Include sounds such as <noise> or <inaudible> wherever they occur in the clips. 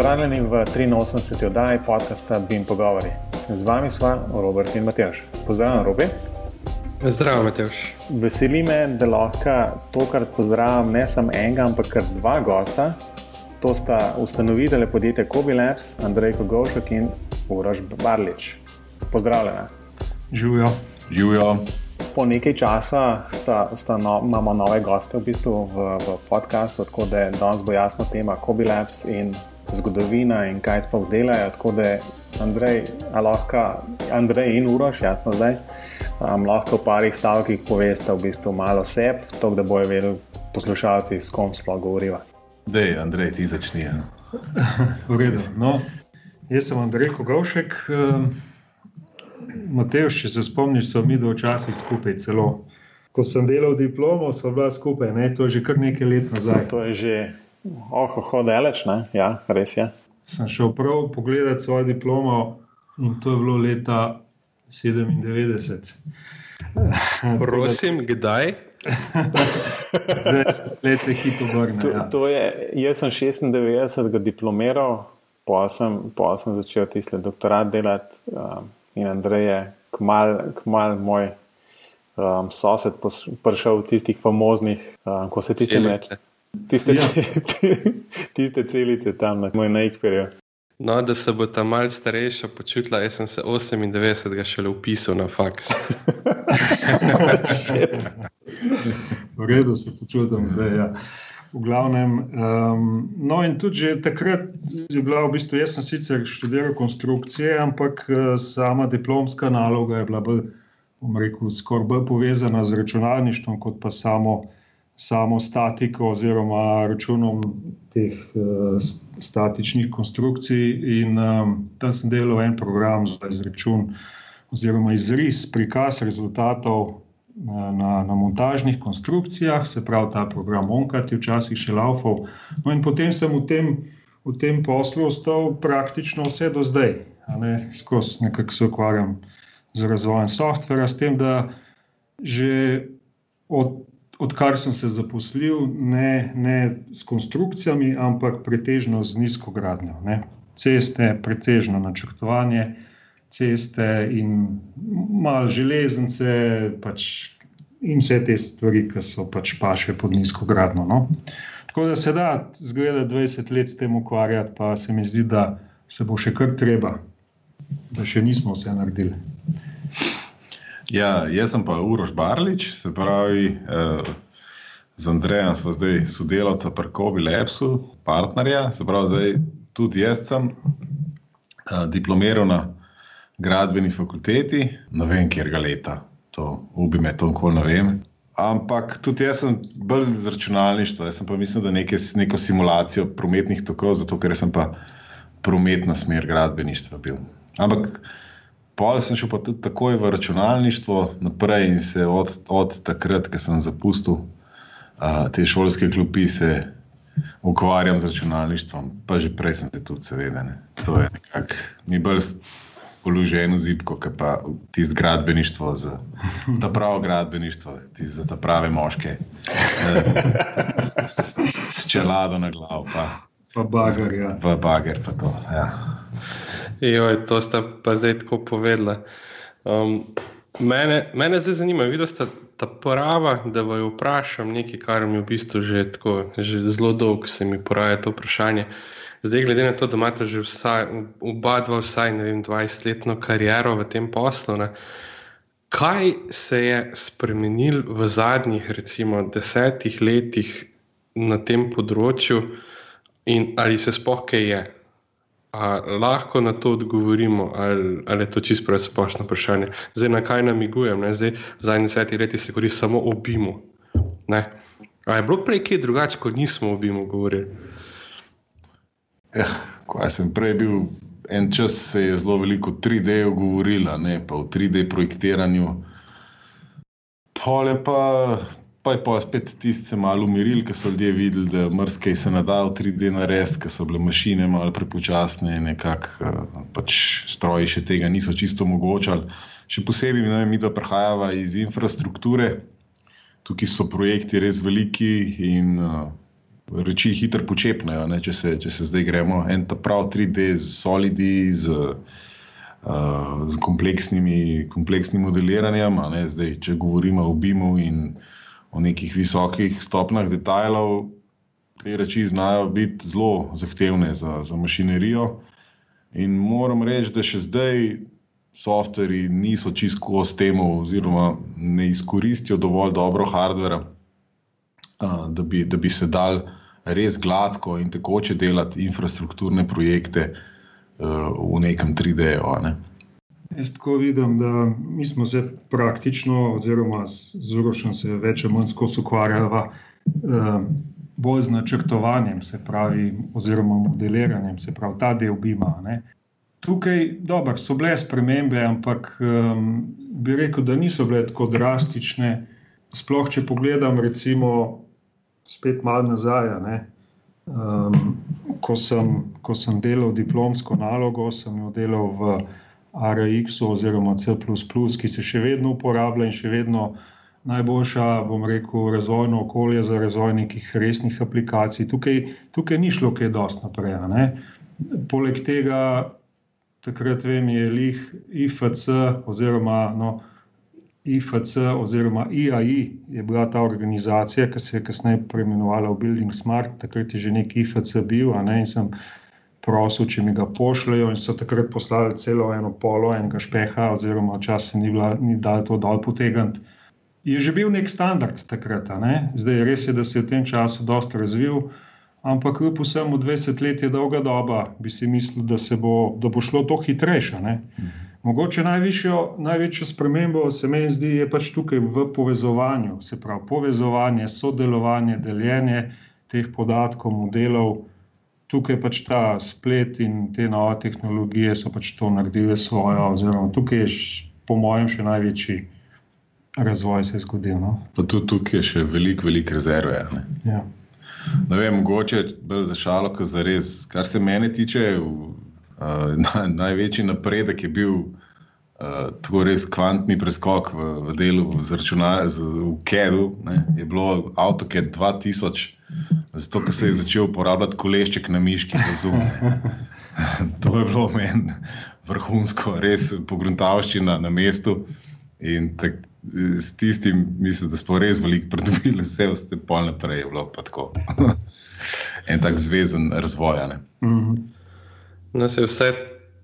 Pozdravljeni v 83. oddaji podcasta Bim Pogovori. Z vami smo Robert in Matejš. Pozdravljen, Robi. Zdravo, Matejš. Veseli me, da lahko tokrat pozdravim ne samo enega, ampak kar dva gosta. To sta ustanovitelja podjetja Kobe Labs, Andrej Kogovšek in Uroš Barlič. Pozdravljena. Živijo. Živijo. Po nekaj časa sta, sta no, imamo nove goste v, bistvu v, v podkastu, tako da danes bo jasna tema Kobe Labs in zgodovina in kaj sploh delajo. Tako da Andrej, lahko, Andrej in Uroš, jasno zdaj, um, lahko v parih stavkih poveste v bistvu malo seb, tako da bojo vedeli poslušalci, s kom sploh govorijo. Dej, Andrej, ti začni. Ja. v redu. No, jaz sem Andrej Kogovšek. Um, Matej, če se spomniš, so mi dva včasih skupaj celo. Ko sem delal diplomo, smo bila skupaj, ne? to je že kar nekaj let nazaj. To je že, oh, oh, daleč, ne? Ja, res je. Sem šel prav pogledat svojo diplomo in to je bilo leta 97. <laughs> Prosim, kdaj? <laughs> Zdaj se hitro vrne. To, to je, jaz sem 96 diplomiral, pa sem, pa sem začel tisti doktorat delati. Um, in Andrej je kmal, kmal moj um, sosed prišel v tistih famoznih, um, ko se tiste reče. Tiste, ja. <laughs> tiste celice tam na moj najkverju. No, da se bo ta malce starejša počutila, jaz sem se 98. šele upisal na faks. <laughs> v redu se počutim zdaj. Ja. V glavnem, um, no, in tudi že takrat je bila, v bistvu, jaz sem sicer študiral konstrukcije, ampak uh, sama diplomska naloga je bila, bom rekel, skoraj bolj povezana z računalništvom, kot pa samo, samo statiko oziroma računom teh uh, statičnih konstrukcij. In um, tam sem delal en program za izračun oziroma izris, prikaz rezultatov na, na montažnih konstrukcijah, se pravi ta program Onkat je včasih še laufal. No in potem sem v tem, v tem poslu ostal praktično vse do zdaj, ne, skozi nekako se ukvarjam z razvojem softvera, s tem, da že od, odkar sem se zaposlil, ne, ne s konstrukcijami, ampak pretežno z nizko gradnjo. Ne. Ceste, pretežno načrtovanje, ceste in malo železnice, pač in vse te stvari, ki so pač paše pod nizko gradno. No. Tako da se da, zgleda, 20 let s tem ukvarjati, pa se mi zdi, da se bo še kar treba, da še nismo vse naredili. Ja, jaz sem pa Uroš Barlič, se pravi, eh, z Andrejem smo zdaj sodelavca pri Kobi Lepsu, partnerja. Se pravi, zdaj tudi jaz sem eh, diplomiral na gradbeni fakulteti, ne vem, kjer ga leta, to ubi me, to nikoli ne vem. Ampak tudi jaz sem bolj z računalništvom, jaz pa mislim, da neke, neko simulacijo prometnih tokov, zato ker sem pa prometna smer gradbeništva bil. Ampak pol sem šel pa tudi takoj v računalništvo naprej in se od, od takrat, ko sem zapustil uh, te šolske klopi, se ukvarjam z računalništvom, pa že prej sem se tudi, seveda. Ne. To je nekako mi bolj položajno zipko, ki pa ti zgradbeništvo, za ta pravo gradbeništvo, ti za ta prave moške, s, s čelado na glavu. Pa, pa bager, ja. Pa bager, pa to. Ja. Joj, to sta pa zdaj tako povedala. Um, mene, mene zdaj zanima, videl ste ta prava, da vaju vprašam nekaj, kar mi v bistvu že, tako, že zelo dolgo se mi poraja to vprašanje. Zdaj, glede na to, da imate že vsaj, oba dva, vsaj vem, 20-letno kariero v tem poslu, ne, kaj se je spremenil v zadnjih, recimo, desetih letih na tem področju, in ali se spoh kaj je? A lahko na to odgovorimo, ali, ali je to čisto splošno vprašanje. Zdaj, na kaj namigujem? Zdaj, v zadnjih desetih letih se govori samo o obimu. Ali je bilo prej kaj drugače, kot nismo o obimu govorili? Ja, ko sem prej bil, en čas se je zelo veliko 3D govorilo, ne pa v 3D projektiranju. Pole pa, pa je pa spet tisti malo umiril, ker so ljudje videli, da mrske se ne da v 3D narediti, ker so bile mašine malo prepočasne, nekako eh, pač stroji še tega niso čisto omogočali. Še posebej ne, mi, da prihajava iz infrastrukture, tukaj so projekti res veliki in uh, reči hitro počepnejo. Če se, če se zdaj gremo en ta prav 3D z solidi, z, uh, z kompleksnimi, kompleksnim modeliranjem. Zdaj, če govorimo o BIM-u in o nekih visokih stopnjah detajlov, te reči znajo biti zelo zahtevne za, za mašinerijo. In moram reči, da še zdaj softveri niso čisto s tem, oziroma ne izkoristijo dovolj dobro hardvera, da bi, da bi se dal res gladko in tekoče delati infrastrukturne projekte v nekem 3D-ju. Ne. Jaz tako vidim, da mi smo se praktično, oziroma z Urošem se več ali manj skozi ukvarjali. Bolj z načrtovanjem, se pravi, oziroma modeliranjem, se pravi, ta del bima. Ne. Tukaj dober, so bile spremembe, ampak um, bi rekel, da niso bile tako drastične. Sploh, če pogledam, recimo, spet malo nazaj. Um, ko, sem, ko sem delal diplomsko nalogo, sem jo delal v RX oziroma C, ki se še vedno uporablja in še vedno najboljša, bom rekel, razvojno okolje za razvoj nekih resnih aplikacij. Tukaj, tukaj ni šlo kaj dosti naprej. Poleg tega takrat vem, je lih IFC oziroma no, IFC oziroma IAI je bila ta organizacija, ki se je kasneje preimenovala v Building Smart, takrat je že nek IFC bil, ne in sem prosil, če mi ga pošljajo in so takrat poslali celo eno polo enega špeha oziroma čas se ni, bila, ni dal to dol potegniti. Je že bil nek standard takrat, ne? zdaj res je, da se je v tem času dosta razvil, ampak kljub vsemu 20 let je dolga doba, bi si mislil, da, bo, da bo šlo to hitrejše. Mhm. Mogoče najvišjo, največjo spremembo se meni zdi, je pač tukaj v povezovanju, se pravi povezovanje, sodelovanje, deljenje teh podatkov, modelov. Tukaj pač ta splet in te nove tehnologije so pač to naredile svojo, oziroma tukaj je, po mojem, še največji razvoj se zgodil. No? Pa tudi tukaj je še veliko, veliko rezerve. Ja. Ne vem, mogoče bolj za šalo, kot za res. Kar se mene tiče, uh, na, največji napredek je bil uh, tako res kvantni preskok v, v delu z računalnikom, v CAD-u. Je bilo AutoCAD 2000, zato ker se je začel uporabljati kolešček na miški za zum. <laughs> to je bilo meni vrhunsko, res pogruntavščina na mestu. In tak, s tistim, mislim, da smo res veliko pridobili, vse vse pol naprej je bilo pa tako. <laughs> en tak zvezen razvoj. Mm -hmm. No, se vse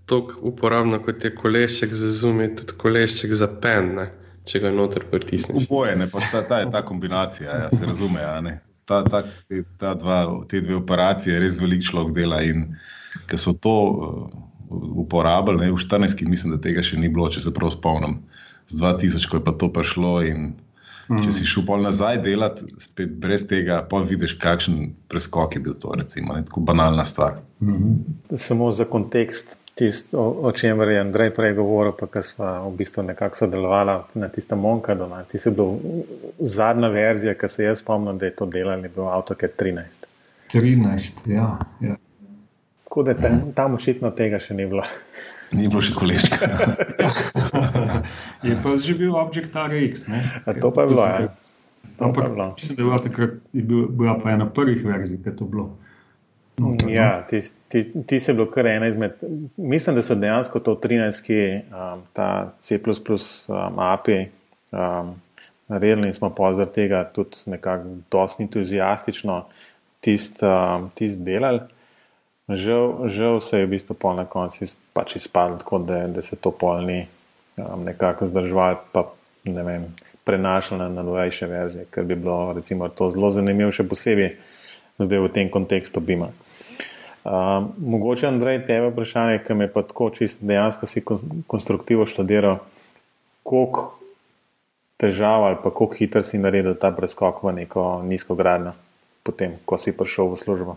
tako uporabno, kot je kolešček za zum, je tudi kolešček za pen, ne? če ga noter pritisneš. Oboje, ne pa ta, ta je ta kombinacija, ja, se razume. Ja, ta, ta, ta dva, te dve operacije res veliko človek dela in ker so to uh, uporabljali, v 14. mislim, da tega še ni bilo, če se prav spomnim z 2000, ko je pa to prišlo. Mm. Če si šel pol nazaj delati, spet brez tega, pa vidiš, kakšen preskok je bil to, recimo, ne, tako banalna stvar. Mm -hmm. Samo za kontekst, tist, o, o čemer je Andrej prej govoril, pa kar smo v bistvu nekako sodelovali na tistem Monkadu. Ti si bil zadnja verzija, ki se jaz spomnim, da je to delali, bil AutoCAD 13. 13, ja. ja. Tako da tam, tam očitno tega še ni bilo. Ni bilo še koleščka. je pa že bil objekt RX. To pa je bilo. Ja. Ampak, mislim, da je bila takrat bila pa ena prvih verzij, ki je to bilo. No, ja, ti, ti, ti si bil kar ena izmed. Mislim, da so dejansko to 13, um, ta C, um, API, um, naredili in smo pa zaradi tega tudi nekako dosti entuzijastično tist, um, tist delali. Žal, žal se je v bistvu pol na koncu pač izpadlo, tako da, da se to pol ni um, nekako zdržalo, pa ne vem, prenašalo na novejše verzije, ker bi bilo recimo, to zelo zanimivo, še posebej zdaj v tem kontekstu Bima. Um, mogoče, Andrej, tebe vprašanje, ki me pa tako čisto dejansko si konstruktivno študiral, koliko težav ali pa koliko hitro si naredil ta preskok v neko nizko gradno, potem, ko si prišel v službo.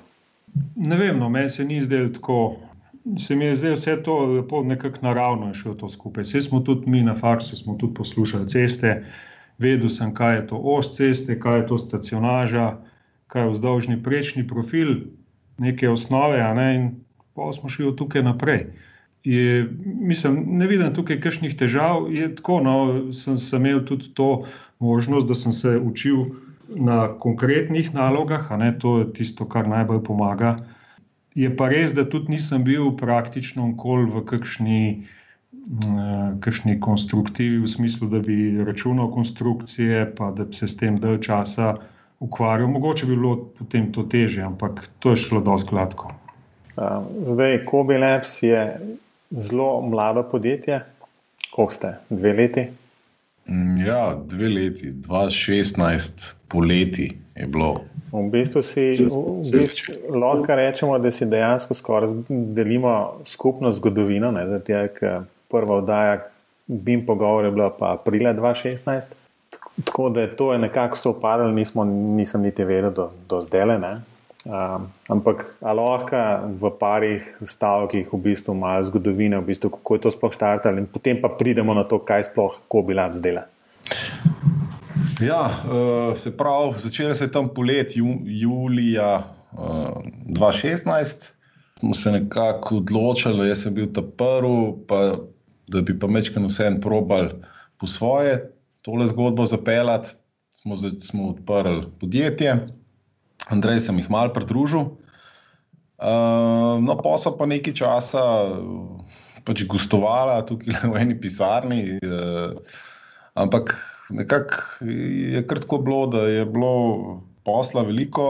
Ne vem, no, meni se ni zdelo tako. Se mi je zdelo vse to lepo, nekako naravno je šlo to skupaj. Vse smo tudi mi na faksu, smo tudi poslušali ceste, vedel sem, kaj je to os ceste, kaj je to stacionaža, kaj je vzdolžni prečni profil, neke osnove, ne, in pa smo šli od tukaj naprej. Je, mislim, ne vidim tukaj kakšnih težav. Tako, no, sem, sem imel tudi to možnost, da sem se učil na konkretnih nalogah, ne, to je tisto, kar najbolj pomaga. Je pa res, da tudi nisem bil praktično nikoli v kakšni, uh, kakšni konstruktivi, v smislu, da bi računal konstrukcije, pa da bi se s tem dalj časa ukvarjal. Mogoče bi bilo potem to teže, ampak to je šlo dosti gladko. Zdaj, Kobe Labs je zelo mlado podjetje. Koliko ste? Dve leti? Mm, ja, dve leti, 2016, poleti je bilo. V bistvu si v bistvu, lahko rečemo, da si dejansko skoraj delimo skupno zgodovino. Zato, prva oddaja BIM pogovor je bila pa aprila 2016. Tako da to je nekako sopadalo, nisem niti vedel do, do zdaj. Um, ampak lahko v parih stavkih v bistvu malo zgodovine, v bistvu, kako je to sploh štartalo, in potem pa pridemo na to, kaj sploh lahko zdela. Ja, uh, se pravi, začelo se je tam poleti, ju, julija uh, 2016. Smo se nekako odločili, jaz sem bil ta prvi, pa, da bi pa mečkano vse en probal po svoje tole zgodbo zapeljati. Smo, smo odprli podjetje. Andrej sem jih malo pridružil. Uh, no, pa so pa nekaj časa pač gostovala tukaj <laughs> v eni pisarni, uh, ampak nekako je kratko bilo, da je bilo posla veliko,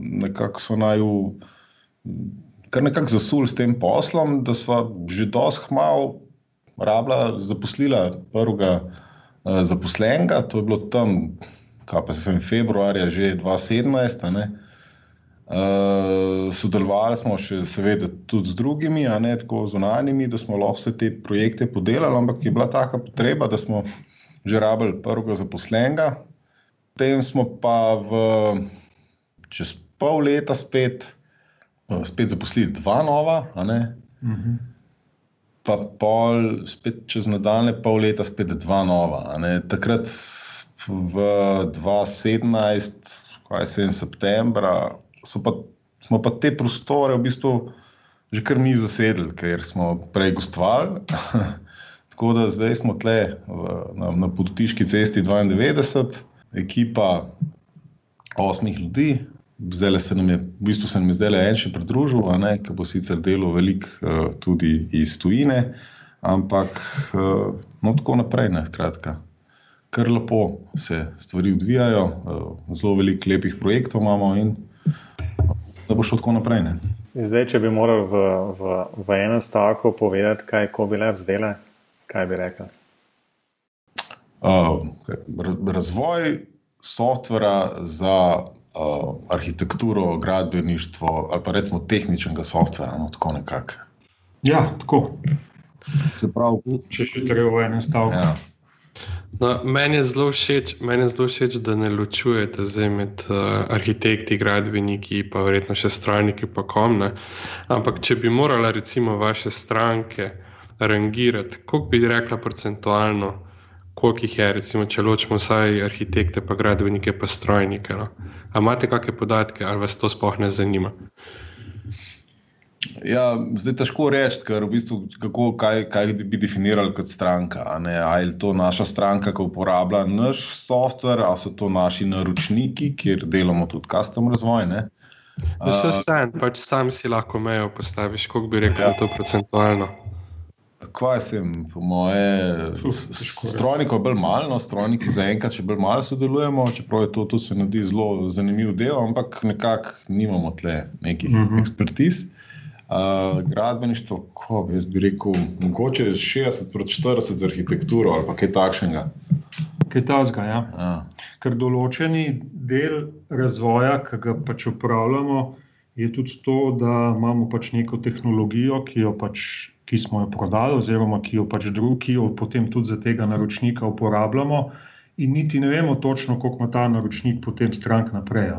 nekako so naj kar nekako zasuli s tem poslom, da so že dosti hmal rabila zaposlila prvega zaposlenega, to je bilo tam kaj pa sem februarja že 2017. Uh, sodelovali smo še, seveda, tudi z drugimi, a ne tako zunanjimi, da smo lahko vse te projekte podelali, ampak je bila taka potreba, da smo že rabili prvega zaposlenega. Potem smo pa v, čez pol leta spet, uh, spet zaposlili dva nova, a ne. Uh mhm. -huh. Pa pol, spet čez nadaljne pol leta, spet dva nova. Takrat v 2017, kaj se je septembra, pa, smo pa te prostore v bistvu že kar mi zasedli, ker smo prej gostovali. <laughs> Tako da zdaj smo tle v, na, na Potiški cesti 92, ekipa osmih ljudi. Zdaj se nam je, v bistvu se nam je zdaj le en še pridružil, ki bo sicer delal veliko uh, tudi iz tujine, ampak uh, no, tako naprej, ne, kratka kar lepo se stvari odvijajo, eh, zelo veliko lepih projektov imamo in da bo šlo tako naprej. Ne. Zdaj, če bi moral v, v, v enem stavku povedati, kaj ko bi lepo zdela, kaj bi rekel? Uh, razvoj softvera za uh, arhitekturo, gradbeništvo ali pa recimo tehničnega softvera, no, tako nekako. Ja, tako. Se pravi, če še treba v enem stavku. Ja. No, meni je zelo všeč, všeč, da ne ločujete med uh, arhitekti, gradbeniki, pa verjetno še strojniki, pa komne. Ampak, če bi morala, recimo, vaše stranke rangirati, koliko bi rekla procentualno, koliko jih je, recimo, če ločimo vsaj arhitekte, pa gradbenike, pa strojnike. No? Imate kakšne podatke ali vas to sploh ne zanima? Ja, zdaj je težko reči, ker v bistvu, kako, kaj, kaj bi definirali kot stranka. Ali je to naša stranka, ki uporablja naš softver, ali so to naši naročniki, kjer delamo tudi custom razvoj. Ne? Vse vsem, pač sam si lahko mejo postaviš, kako bi rekel, ja. to procentualno. Kaj sem, po moje, strojnikov je bolj malo, no, strojniki zaenkrat še bolj malo sodelujemo, čeprav je to, to se nadi zelo zanimiv del, ampak nekako nimamo tle nekih mhm. -huh. ekspertiz. Uh, gradbeništvo, ko jaz bi rekel, mogoče 60 proti 40 za arhitekturo ali kaj takšnega. Kaj tasga, ja. ja. Ker določeni del razvoja, ki ga pač upravljamo, je tudi to, da imamo pač neko tehnologijo, ki, pač, ki smo jo prodali, oziroma ki jo pač drugi, jo potem tudi za tega naročnika uporabljamo, in niti ne vemo točno, koliko ima ta naročnik potem strank naprej.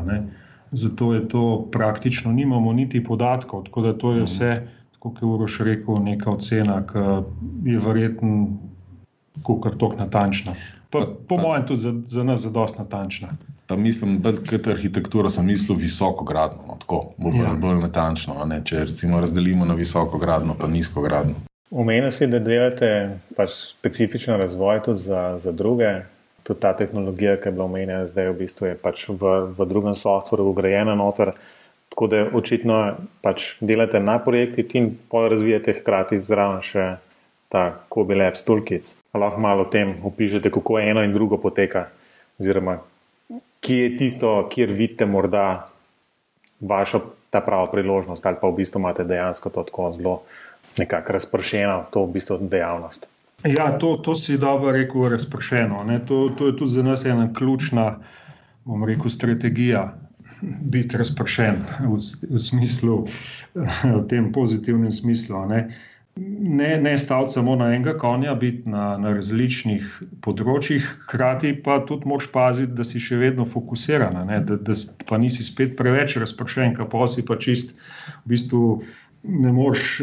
Zato je to praktično, nimamo niti podatkov, tako da to je vse, kot je Uroš rekel, neka ocena, ki je verjetno kar tok natančna. Pa, po pa, mojem, tudi za, za nas je dosti natančna. Pa mislim, da je ta arhitektura, sem mislil, visoko gradno, no, tako bo ja. bolj natančno. Če recimo razdelimo na visoko gradno, pa nizko gradno. Omenili ste, da delate pač specifičen razvoj tudi za, za druge tudi ta tehnologija, ki je bila omenjena, zdaj v bistvu je pač v, v drugem softveru ugrajena noter. Tako da očitno pač delate na projektih in pol razvijate hkrati zraven še ta Kobe Labs Toolkits. Lahko malo o tem opišete, kako eno in drugo poteka, oziroma kje je tisto, kjer vidite morda vašo ta prava priložnost, ali pa v bistvu imate dejansko to tako zelo nekako razpršeno, to v bistvu dejavnost. Ja, to, to si dobro rekel, razpršeno. To, to je tudi za nas ena ključna, bom rekel, strategija. <laughs> Biti razpršen v, v smislu, <laughs> v tem pozitivnem smislu. Ne, ne, ne staviti samo na enega konja, biti na, na različnih področjih, hkrati pa tudi moš paziti, da si še vedno fokusiran, ne, da, da pa nisi spet preveč razpršen, pa si pa čist v bistvu ne moreš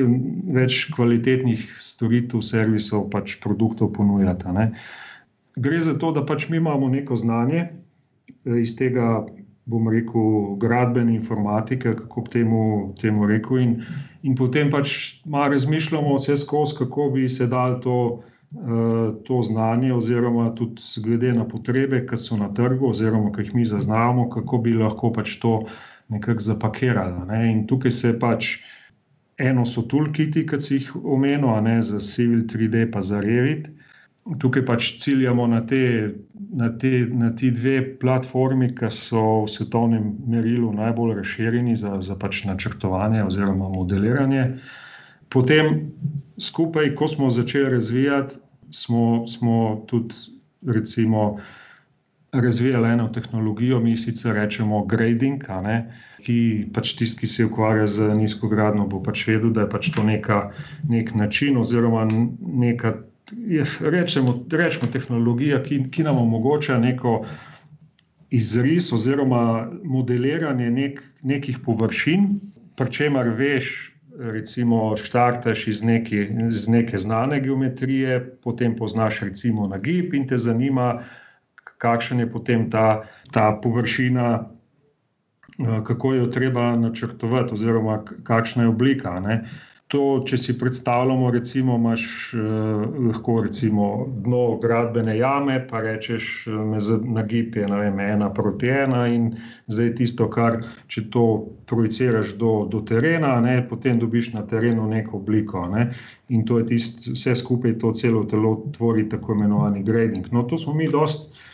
več kvalitetnih storitev, servisov, pač produktov ponujati. Ne. Gre za to, da pač mi imamo neko znanje eh, iz tega, bom rekel, gradbene informatike, kako bi temu, temu rekel, in, in potem pač malo razmišljamo vse skozi, kako bi se dal to. Eh, to znanje, oziroma tudi glede na potrebe, ki so na trgu, oziroma ki jih mi zaznavamo, kako bi lahko pač to nekako zapakirali. Ne? In tukaj se pač Eno so toolkiti, ki si jih omenil, ne za Civil 3D, pa za Revit. Tukaj pač ciljamo na, te, na, te, na ti dve platformi, ki so v svetovnem merilu najbolj razširjeni za, za pač načrtovanje oziroma modeliranje. Potem, skupaj, ko smo začeli razvijati, smo, smo tudi, recimo, razvijali eno tehnologijo, mi sicer rečemo grading, ki pač tisti, ki se ukvarja z nizko gradno, bo pač vedel, da je pač to neka, nek način oziroma neka. Je, rečemo, rečemo tehnologija, ki, ki nam omogoča neko izris oziroma modeliranje nek, nekih površin, pri čemer veš, recimo, štarteš iz, neki, iz neke znane geometrije, potem poznaš recimo nagib in te zanima, kakšen je potem ta, ta površina, eh, kako jo treba načrtovati, oziroma kakšna je oblika. Ne. To, če si predstavljamo, recimo, imaš eh, lahko recimo dno gradbene jame, pa rečeš, da na gib je vem, ena proti ena, in zdaj tisto, kar če to projiciraš do, do terena, ne, potem dobiš na terenu neko obliko. Ne, in to je tisto, vse skupaj, to celo telo tvori tako imenovani grading. No, to smo mi dosti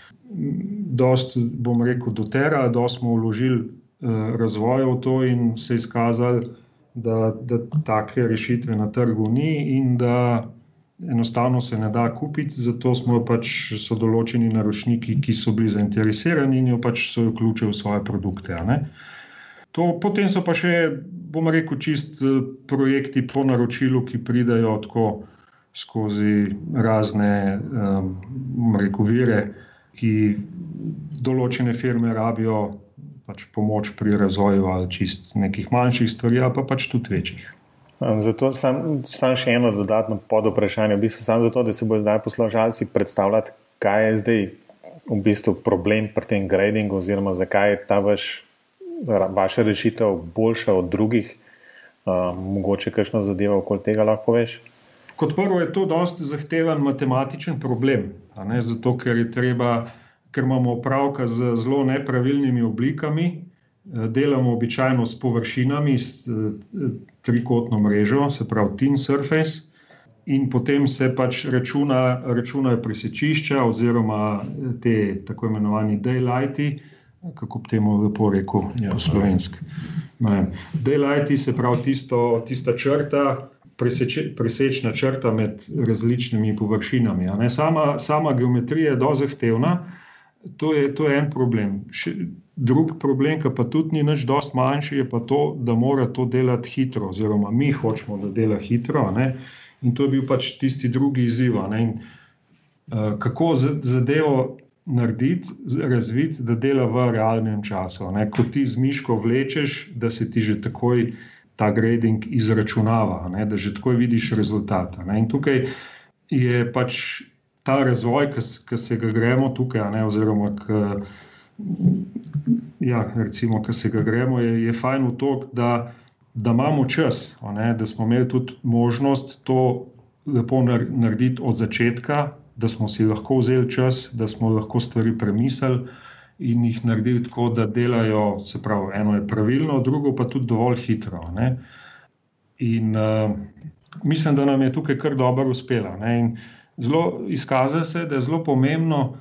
dost, bom rekel, do tera, da smo vložili eh, razvoj v to in se izkazali, da, da take rešitve na trgu ni in da enostavno se ne da kupiti. Zato smo pač so določeni naročniki, ki so bili zainteresirani in jo pač so jo vključili v svoje produkte. To, potem so pa še, bom rekel, čist eh, projekti po naročilu, ki pridajo tako skozi razne, um, rekel, vire ki določene firme rabijo pač pomoč pri razvoju ali čist nekih manjših stvari, ali pa pač tudi večjih. Um, zato sam, sam še eno dodatno podvprašanje, v bistvu samo zato, da se bodo zdaj poslušalci predstavljati, kaj je zdaj v bistvu problem pri tem gradingu, oziroma zakaj je ta vaš, vaša rešitev boljša od drugih. Um, mogoče kakšno zadevo okoli tega lahko poveš? Kot prvo je to dosti zahteven matematičen problem, zato ker, treba, ker imamo opravka z zelo nepravilnimi oblikami, eh, delamo običajno s površinami, s eh, trikotno mrežo, se pravi Team Surface, in potem se pač računa, računajo presečišča oziroma eh, te tako imenovani daylighti, kako bi temu lepo rekel ja, po slovenski. Daylighti se pravi tisto, tista črta preseče, presečna črta med različnimi površinami. Sama, sama geometrija je dovolj zahtevna, to je, to je en problem. Še, drug problem, ki pa tudi ni več dosti manjši, je pa to, da mora to delati hitro, oziroma mi hočemo, da dela hitro. In to je bil pač tisti drugi izziv. In, uh, kako zadevo narediti, razviti, da dela v realnem času. Ne? Ko ti z miško vlečeš, da se ti že takoj ta grading izračunava, ne, da že tako vidiš rezultate. In tukaj je pač ta razvoj, ki se ga gremo tukaj, ne, oziroma ki ja, se ga gremo, je, je fajn v to, da, da imamo čas, ne, da smo imeli tudi možnost to lepo narediti od začetka. da smo si lahko vzeli čas, da smo lahko stvari premislili in jih naredili tako, da delajo, se pravi, eno je pravilno, drugo pa tudi dovolj hitro. Ne? In uh, mislim, da nam je tukaj kar dobro uspelo. Zelo izkazuje se, da je zelo pomembno.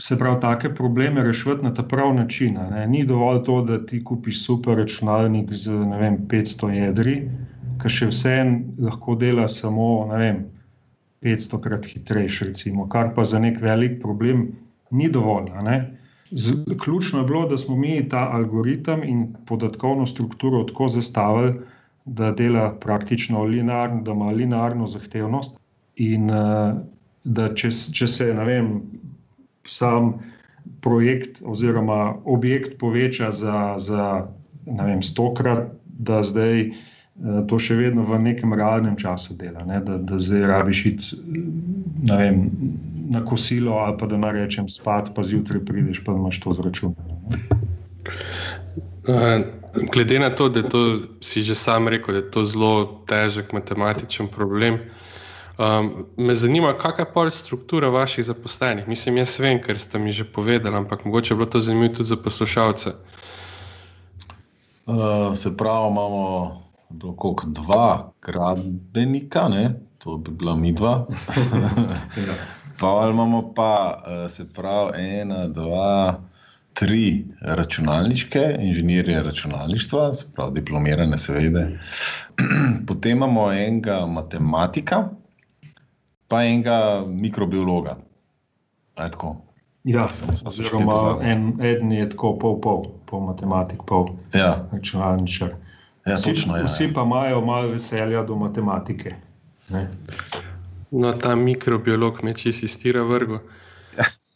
Se pravi, take probleme rešiti na ta pravi način. Ne. Ni dovolj to, da ti kupiš super računalnik z vem, 500 jedri, ki še vseeno lahko dela samo vem, 500 krat hitrejši, recimo, kar pa za nek velik problem ni dovolj. Z, ključno je bilo, da smo mi ta algoritem in podatkovno strukturo tako zastavili, da dela praktično linearno, da ima linearno zahtevnost. In uh, da če, če se, ne vem, sam projekt oziroma objekt poveča za, za ne vem, stokrat, da zdaj uh, to še vedno v nekem realnem času dela, ne? da, da zdaj rabiš iti na kosilo ali pa da ne rečem spat, pa zjutraj prideš pa imaš to zračunano. Glede na to, da to, si že sam rekel, da je to zelo težek matematičen problem, um, me zanima, kakšna je pol struktura vaših zaposlenih. Mislim, jaz vem, ker ste mi že povedali, ampak mogoče je bilo to zanimivo tudi za poslušalce. Uh, se pravi, imamo kot dva gradbenika, ne? to bi bila mi dva. Pa imamo pa, uh, se pravi, ena, dva tri računalniške, inženirje računalništva, se pravi, diplomirane, seveda. <clears throat> Potem imamo enega matematika, pa enega mikrobiologa. Ja, oziroma en, en je tako, pol, pol, pol matematik, pol ja. računalničar. Ja, vsi, točno, ja, vsi pa imajo malo veselja do matematike. Ne? No, ta mikrobiolog me čisto stira vrgo.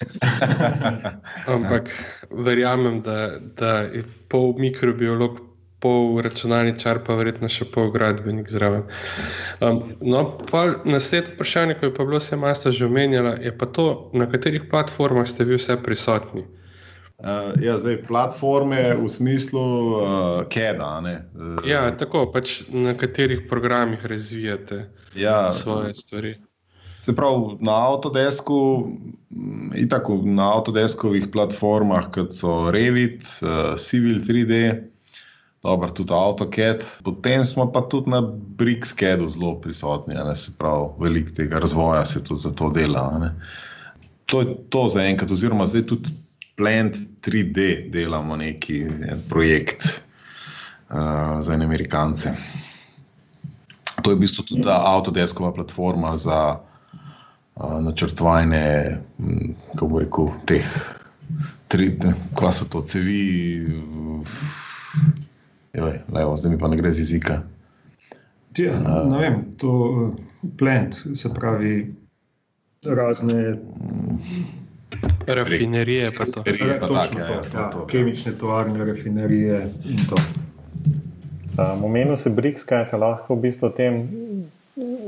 <laughs> Ampak verjamem, da, da je pol mikrobiolog, pol računalničar, pa verjetno še pol gradbenik zraven. Um, no, pa naslednje vprašanje, ki je pa bilo vse masta že omenjala, je pa to, na katerih platformah ste vi vse prisotni. Uh, ja, zdaj platforme v smislu uh, KEDA. Uh, ja, tako pač na katerih programih razvijate ja, svoje stvari. Se pravi, na Autodesku, in tako na Autodeskovih platformah, kot so Revit, uh, Civil 3D, dobro, tudi AutoCAD, potem smo pa tudi na BricsCAD-u zelo prisotni, ne, se pravi, veliko tega razvoja se tudi za to dela. Ne. To je to za enkrat, oziroma zdaj tudi Plant 3D delamo neki en projekt uh, za ene Amerikance. To je v bistvu tudi ta Autodeskova platforma za načrtovanje, kako bo rekel, teh tri, kva so to, cevi, joj, levo, zdaj mi pa ne gre z jezika. Ja, ne vem, to plant, se pravi, razne. Rafinerije, pa to. Rafinerije, pa tak, ja, ja, to, ja, to, kemične tovarne, rafinerije in to. Um, Omenil se BRICS, kaj je lahko v bistvu o tem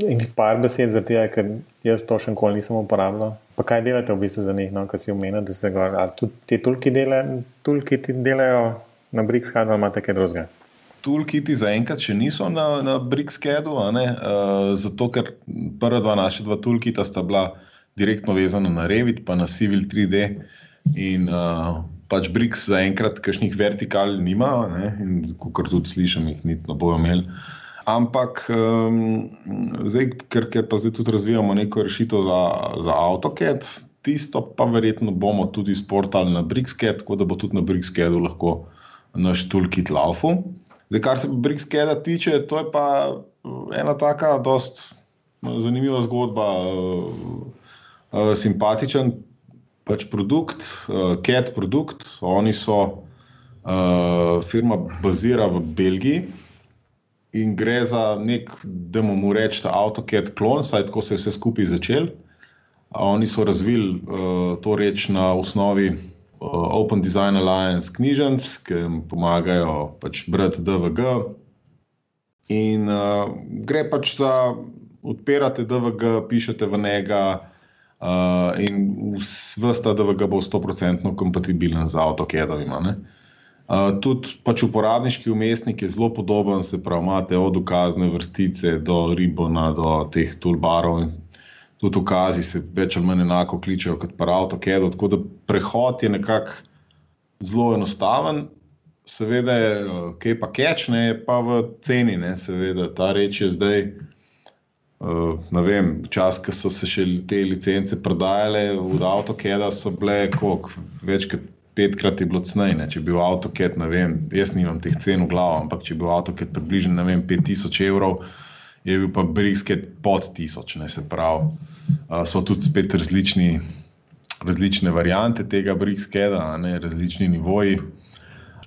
In par besed za te, ker jaz to še nikoli nisem uporabljal. Pa kaj delate v bistvu za njih, no, kar si omenil, da se ga tudi ti tulki delajo, tulki ti delajo na BRICS-kadu ali imate kaj drugega? Tulki ti zaenkrat še niso na, na BRICS-kadu, uh, zato ker prva dva naša dva tulki sta bila direktno vezana na Revit, pa na Civil 3D. In uh, pač BRICS zaenkrat, kakšnih vertikal nima, ne, in kot tudi slišim, jih niti ne bojo imeli. Ampak, um, zdaj, ker, ker pa zdaj tudi razvijamo neko rešitev za, za AutoCAD, tisto pa verjetno bomo tudi sportali na BricsCAD, tako da bo tudi na BricsCAD-u lahko naš toolkit laufu. Zdaj, kar se BricsCAD-a tiče, to je pa ena taka, dost zanimiva zgodba, uh, simpatičen pač produkt, CAD produkt. Oni so firma, bazira v Belgiji in gre za nek, da mu rečemo, AutoCAD klon, saj tako se je vse skupaj začel. Oni so razvili uh, to reč na osnovi Open Design Alliance knjižnic, ki jim pomagajo pač brati DVG. In uh, gre pač za odpirate DVG, pišete v njega. Uh, in vse ta DVG bo 100% kompatibilen z AutoCAD-ovima. Uh, tudi pač uporabniški umestnik je zelo podoben, se pravi, imate od ukazne vrstice do ribona, do teh toolbarov tudi ukazi se več ali manj enako kličejo kot pa AutoCAD. Tako da prehod je nekako zelo enostaven. Seveda je, kaj pa keč, ne pa v ceni, ne, seveda ta reč je zdaj. Uh, vem, čas, ko so se še te licence prodajale v AutoCAD, so bile koliko, več kot petkrat je bilo cnej. Če bi bil AutoCAD, ne vem, jaz nimam teh cen v glavu, ampak če bi bil AutoCAD približno 5000 evrov, je bil pa Brixket pod 1000, ne se pravi. Uh, so tudi spet različni, različne variante tega Brixkeda, različni nivoji.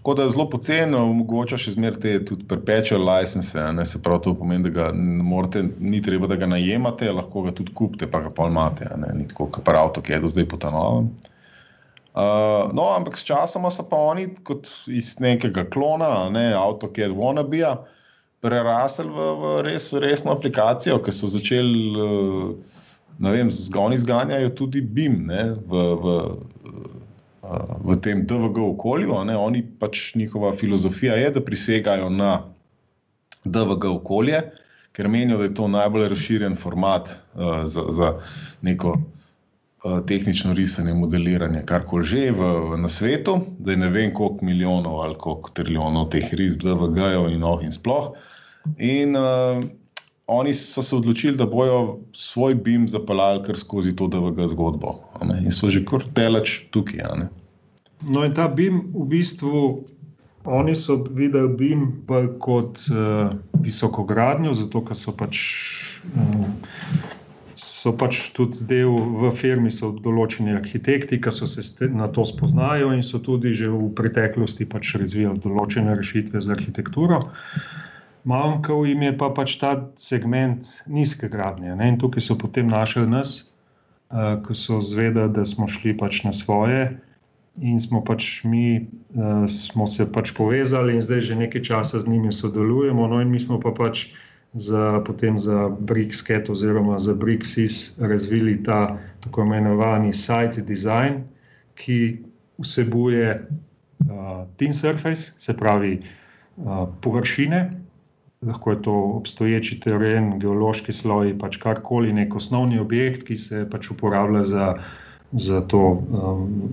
Tako da je zelo poceni, omogoča še zmeraj te tudi perpetual license. Ne, se pravi, to pomeni, da ga morate, ni treba, da ga najemate, lahko ga tudi kupite, pa ga. Ne, ni tako, kot pa avto, ki je do zdaj potanovano. Uh, no, ampak s časom so pa oni, kot iz nekega klona, ne, avto, ki je wannabe, prerasli v, v res, resno aplikacijo, ki so začeli, uh, ne vem, zgoni zganjajo tudi BIM ne, v, v v tem DVG okolju. Oni pač njihova filozofija je, da prisegajo na DVG okolje, ker menijo, da je to najbolj razširjen format uh, za, za neko uh, tehnično risanje, modeliranje, kar koli že v, v, na svetu, da je ne vem koliko milijonov ali koliko trilijonov teh risb, DVG-jev in oh in sploh. In uh, oni so se odločili, da bojo svoj BIM zapeljali kar skozi to DVG zgodbo. In so že kar teleč tukaj. No, in ta BIM v bistvu. Oni so videli BIM kot uh, visoko gradnjo, zato ker so pač, um, so pač tudi del v firmi, so določeni arhitekti, ki se na to spoznajo in so tudi že v preteklosti pač razvijali določene rešitve za arhitekturo. Manjkal jim je pa pač ta segment nizke gradnje. Ne? In tukaj so potem našli nas, uh, ko so zvedeli, da smo šli pač na svoje in smo pač mi uh, smo se pač povezali in zdaj že nekaj časa z njimi sodelujemo. No, in mi smo pa pač za, potem za BRICS-KET oziroma za BRICS-IS razvili ta tako imenovani site design, ki vsebuje uh, Team Surface, se pravi uh, površine. Lahko je to obstoječi teren, geološki sloj, pač karkoli, nek osnovni objekt, ki se pač uporablja za za to, um,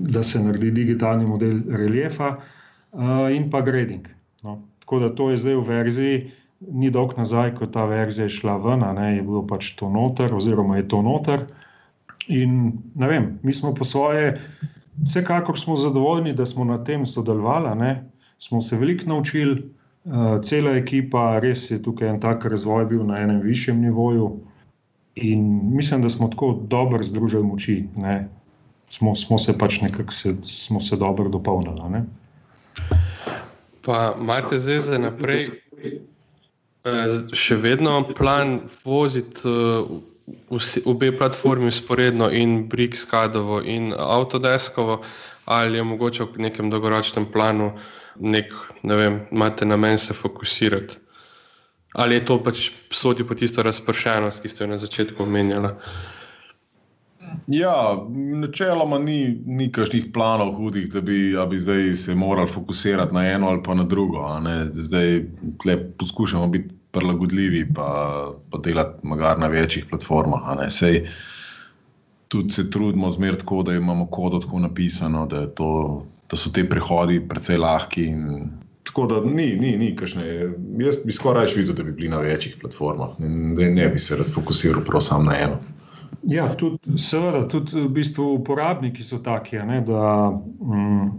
da se naredi digitalni model reliefa uh, in pa grading. No. Tako da to je zdaj v verziji, ni dolg nazaj, ko ta verzija je šla ven, ne, je bilo pač to noter, oziroma je to noter. In ne vem, mi smo po svoje, vsekakor smo zadovoljni, da smo na tem sodelovali, ne, smo se veliko naučili, cela ekipa, res je tukaj en tak razvoj bil na enem višjem nivoju. In mislim, da smo tako dobro združili moči, smo, smo se pač nekako dobro dopolnili. Ne? Pa imate zdaj za naprej eh, še vedno plan voziti eh, obe platformi usporedno in Brix, Kadovo in Autodeskovo, ali je mogoče v nekem dolgoročnem planu, nek, ne vem, imate namen se fokusirati? ali je to pač sodi po tisto razpršenost, ki ste jo na začetku omenjali? Ja, načeloma ni nikašnih planov hudih, da bi, bi zdaj se morali fokusirati na eno ali pa na drugo. Zdaj poskušamo biti prilagodljivi, pa, pa delati na večjih platformah. Sej, tudi se trudimo zmerno tako, da imamo kod tako napisano, da, to, da so te prehodi precej lahki in Tako da ni, ni, ni kašne. Jaz bi skoraj videl, da bi bili na večjih platformah, da ne bi se rad fokusiral prav samo na eno. Ja, tudi, seveda, tudi v bistvu uporabniki so taki. Ne, da, mm,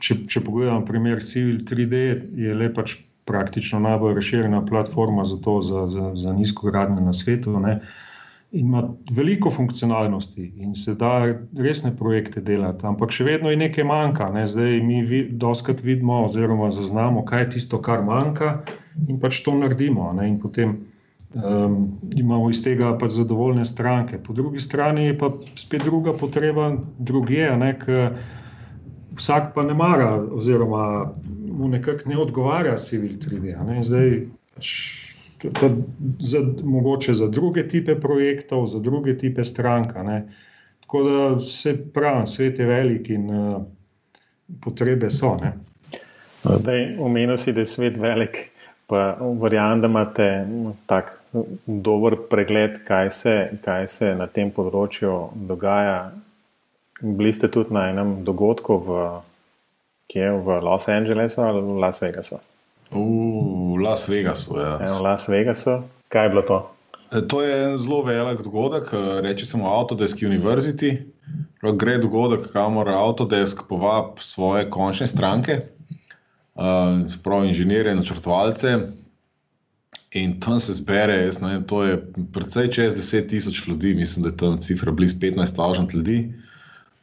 če, če pogledamo primer Civil 3D, je le pač praktično najbolj razširjena platforma za to, za, za, za nizko gradnjo na svetu. Ne. Uh, ima veliko funkcionalnosti in se da resne projekte delati, ampak še vedno je nekaj manjka. Ne? Zdaj mi vi, doskrat vidimo, oziroma zaznamo, kaj je tisto, kar manjka, in pač to naredimo. Ne? In potem um, imamo iz tega pač zadovoljne stranke. Po drugi strani je pa spet druga potreba, druge, vsak pa ne mara, oziroma mu nekako ne odgovarja, civil 3D. Zdaj pač za, mogoče za druge type projektov, za druge type stranka. Ne. Tako da se pravi, svet je velik in uh, potrebe so. No, zdaj, omenil si, da je svet velik, pa verjamem, da imate tak dober pregled, kaj se, kaj se na tem področju dogaja. Bili ste tudi na enem dogodku v, v Los Angelesu ali v Las Vegasu? V Las Vegasu. Ja. V Las Vegasu. Kaj je bilo to? E, to je en zelo velik dogodek, e, reče se mu Autodesk University. Gre dogodek, kamor Autodesk povabi svoje končne stranke, sprav inženirje, načrtovalce. In tam se zbere, jaz, ne, to je precej čez 10 tisoč ljudi, mislim, da je tam cifra blizu 15 tisoč ljudi.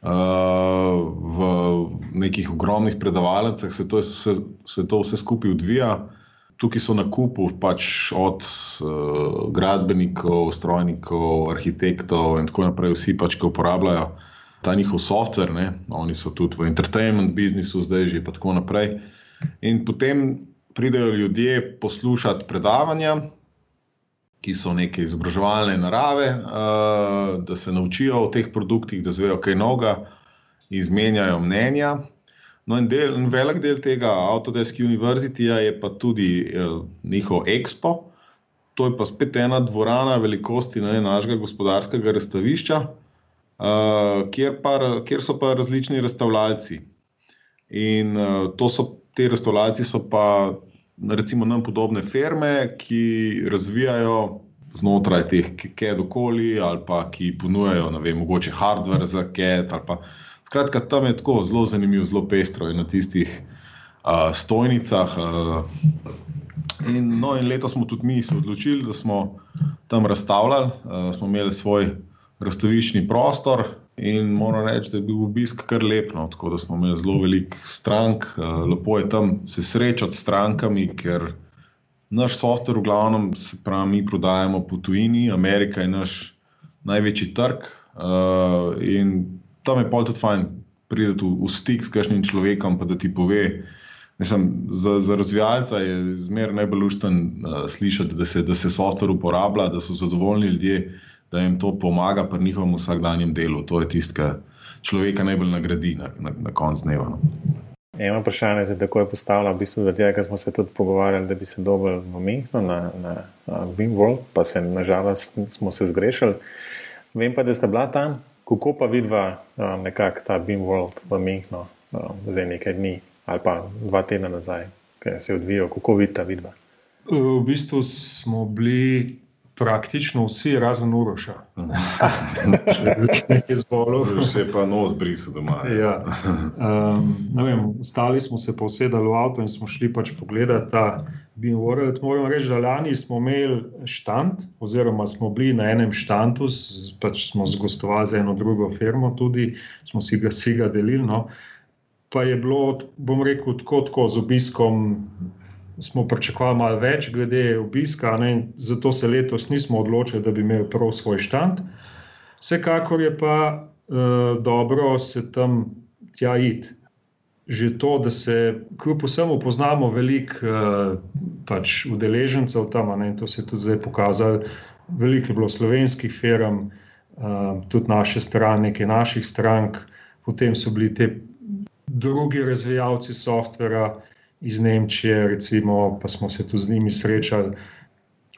Uh, v nekih ogromnih predavalnicah se, se, se to vse skupaj odvija. Tukaj so na kupu pač od uh, gradbenikov, strojnikov, arhitektov in tako naprej, vsi pač, ki uporabljajo ta njihov softver. Oni so tudi v entertainment biznisu, zdaj že in tako naprej. In potem pridejo ljudje poslušati predavanja, ki so neke izobraževalne narave, uh, da se naučijo o teh produktih, da zvejo kaj novega, izmenjajo mnenja. No, in, del, in velik del tega Autodesk University je pa tudi uh, njihov Expo. To je pa spet ena dvorana velikosti ne, našega gospodarskega razstavišča, uh, kjer, pa, kjer so pa različni razstavljalci. In uh, to so te restauracije so pa, recimo, nam podobne firme, ki razvijajo znotraj teh KED-okoli ali pa ki ponujajo, ne vem, mogoče hardware za KED. Skratka, tam je tako zelo zanimivo, zelo pestro in na tistih uh, stojnicah. Uh, in, no, in letos smo tudi mi se odločili, da smo tam razstavljali, uh, smo imeli svoj razstaviščni prostor. In moram reči, da je bil obisk kar lep, no, tako da smo imeli zelo veliko strank, uh, lepo je tam se srečati s strankami, ker naš softver, v glavnem, se pravi, mi prodajamo po tujini, Amerika je naš največji trg. Uh, in tam je pa tudi fajn priti v, v stik s kakšnim človekom, pa da ti pove. Mislim, za, za razvijalca je zmeraj najbolj lušten uh, slišati, da se, se softver uporablja, da so zadovoljni ljudje da jim to pomaga pri njihovem vsakdanjem delu. To je tisto, kar človeka najbolj nagradi na, na, na koncu dneva. No. Eno vprašanje se tako je postavilo, v bistvu, zaradi tega, ker smo se tudi pogovarjali, da bi se dobil v Münchnu na, na, na Beamworld, pa se nažalost smo se zgrešili. Vem pa, da ste bila tam, kako pa vidva um, nekako ta Beamworld v Münchnu, um, zdaj nekaj dni ali pa dva tedna nazaj, ker se je odvijal, kako vidita vidva. V bistvu smo bili praktično vsi, razen Uroša. <laughs> Nekaj zbolov. Še pa nos brisal doma. Ja. Um, stali smo se posedali v avto in smo šli pač pogledati ta Beam World. Moram reči, da lani smo imeli štand, oziroma smo bili na enem štantu, pač smo zgostovali za eno drugo firmo, tudi smo si ga, si ga delili. No. Pa je bilo, bom rekel, tako, tako z obiskom smo pričakovali malo več glede obiska, ne, zato se letos nismo odločili, da bi imeli prav svoj štand. Vsekakor je pa uh, dobro se tam tja iti. Že to, da se kljub vsemu poznamo veliko uh, pač udeležencev tam, ne, to se je tudi zdaj pokazalo, veliko je bilo slovenskih firm, uh, tudi naše strane, nekaj naših strank, potem so bili te drugi razvijalci softvera, iz Nemčije, recimo, pa smo se tu z njimi srečali.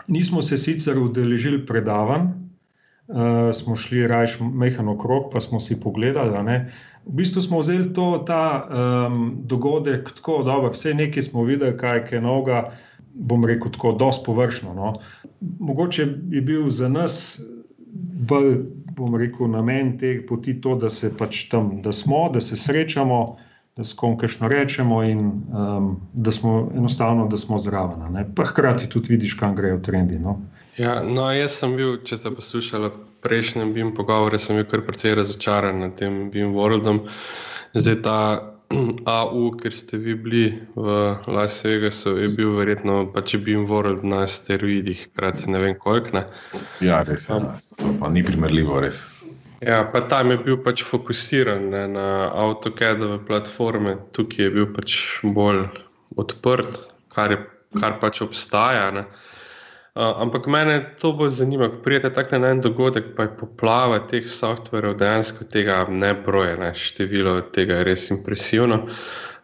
Nismo se sicer udeležili predavanj, uh, smo šli rajš mehano krok, pa smo si pogledali. V bistvu smo vzeli to, ta um, dogodek tako dobro, vse nekaj smo videli, kaj je noga, bom rekel tako, dosti površno. No. Mogoče je bil za nas bolj, bom rekel, namen te poti to, da se pač tam, da smo, da se srečamo da s kom kajšno rečemo, in um, da smo enostavno, da smo zraven. Pa hkrati tudi vidiš, kam grejo trendi. No? Ja, no, jaz sem bil, če ste poslušali prejšnji BIM pogovor, sem bil kar precej razočaran nad tem BIM Worldom. Zdaj ta <clears throat> AU, ker ste vi bili v Las Vegasu, je bil verjetno pač BIM World na steroidih, krati ne vem koliko. Ne. Ja, res je. Ja. To pa ni primerljivo, res. Ja, pa tam je bil pač fokusiran ne, na AutoCAD-ove platforme, tukaj je bil pač bolj odprt, kar, je, kar pač obstaja. ampak mene to bolj zanima, ko prijete tako na en dogodek, pa je poplava teh softverjev dejansko tega ne broje, ne? število tega je res impresivno.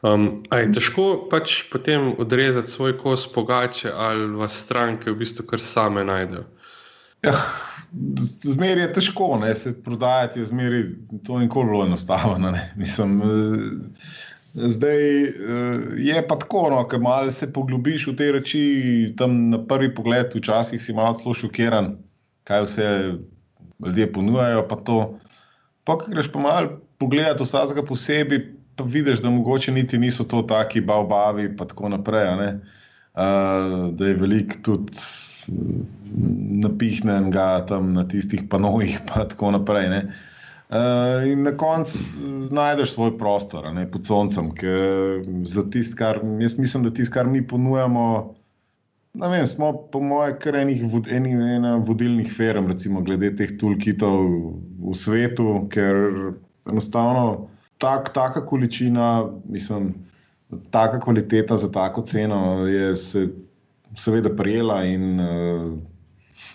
Um, a je težko pač potem odrezati svoj kos pogače ali vas stranke v bistvu kar same najdejo? Ja, zmeri je težko, ne? se prodajati je zmeri, to nikoli bilo enostavno. Mislim, zdaj je pa tako, no, ker malo se poglobiš v te reči, tam na prvi pogled, včasih si malo zelo šokiran, kaj vse ljudje ponujajo. Pa, pa greš pa malo pogledati vsakega posebej pa vidiš, da mogoče niti niso to taki baobavi in tako naprej. Uh, da je veliko tudi napihnjenega tam na tistih panojih, pa tako naprej. Uh, in na koncu najdeš svoj prostor, ne, pod soncem, ker za tisto, kar jaz mislim, da tisto, kar mi ponujamo. Vem, smo, po mojem, kar enih vod, eni, ena vodilnih firm, recimo, glede teh toolkitov v svetu, ker enostavno tak, taka količina, mislim, taka kvaliteta za tako ceno je se seveda prijela in uh,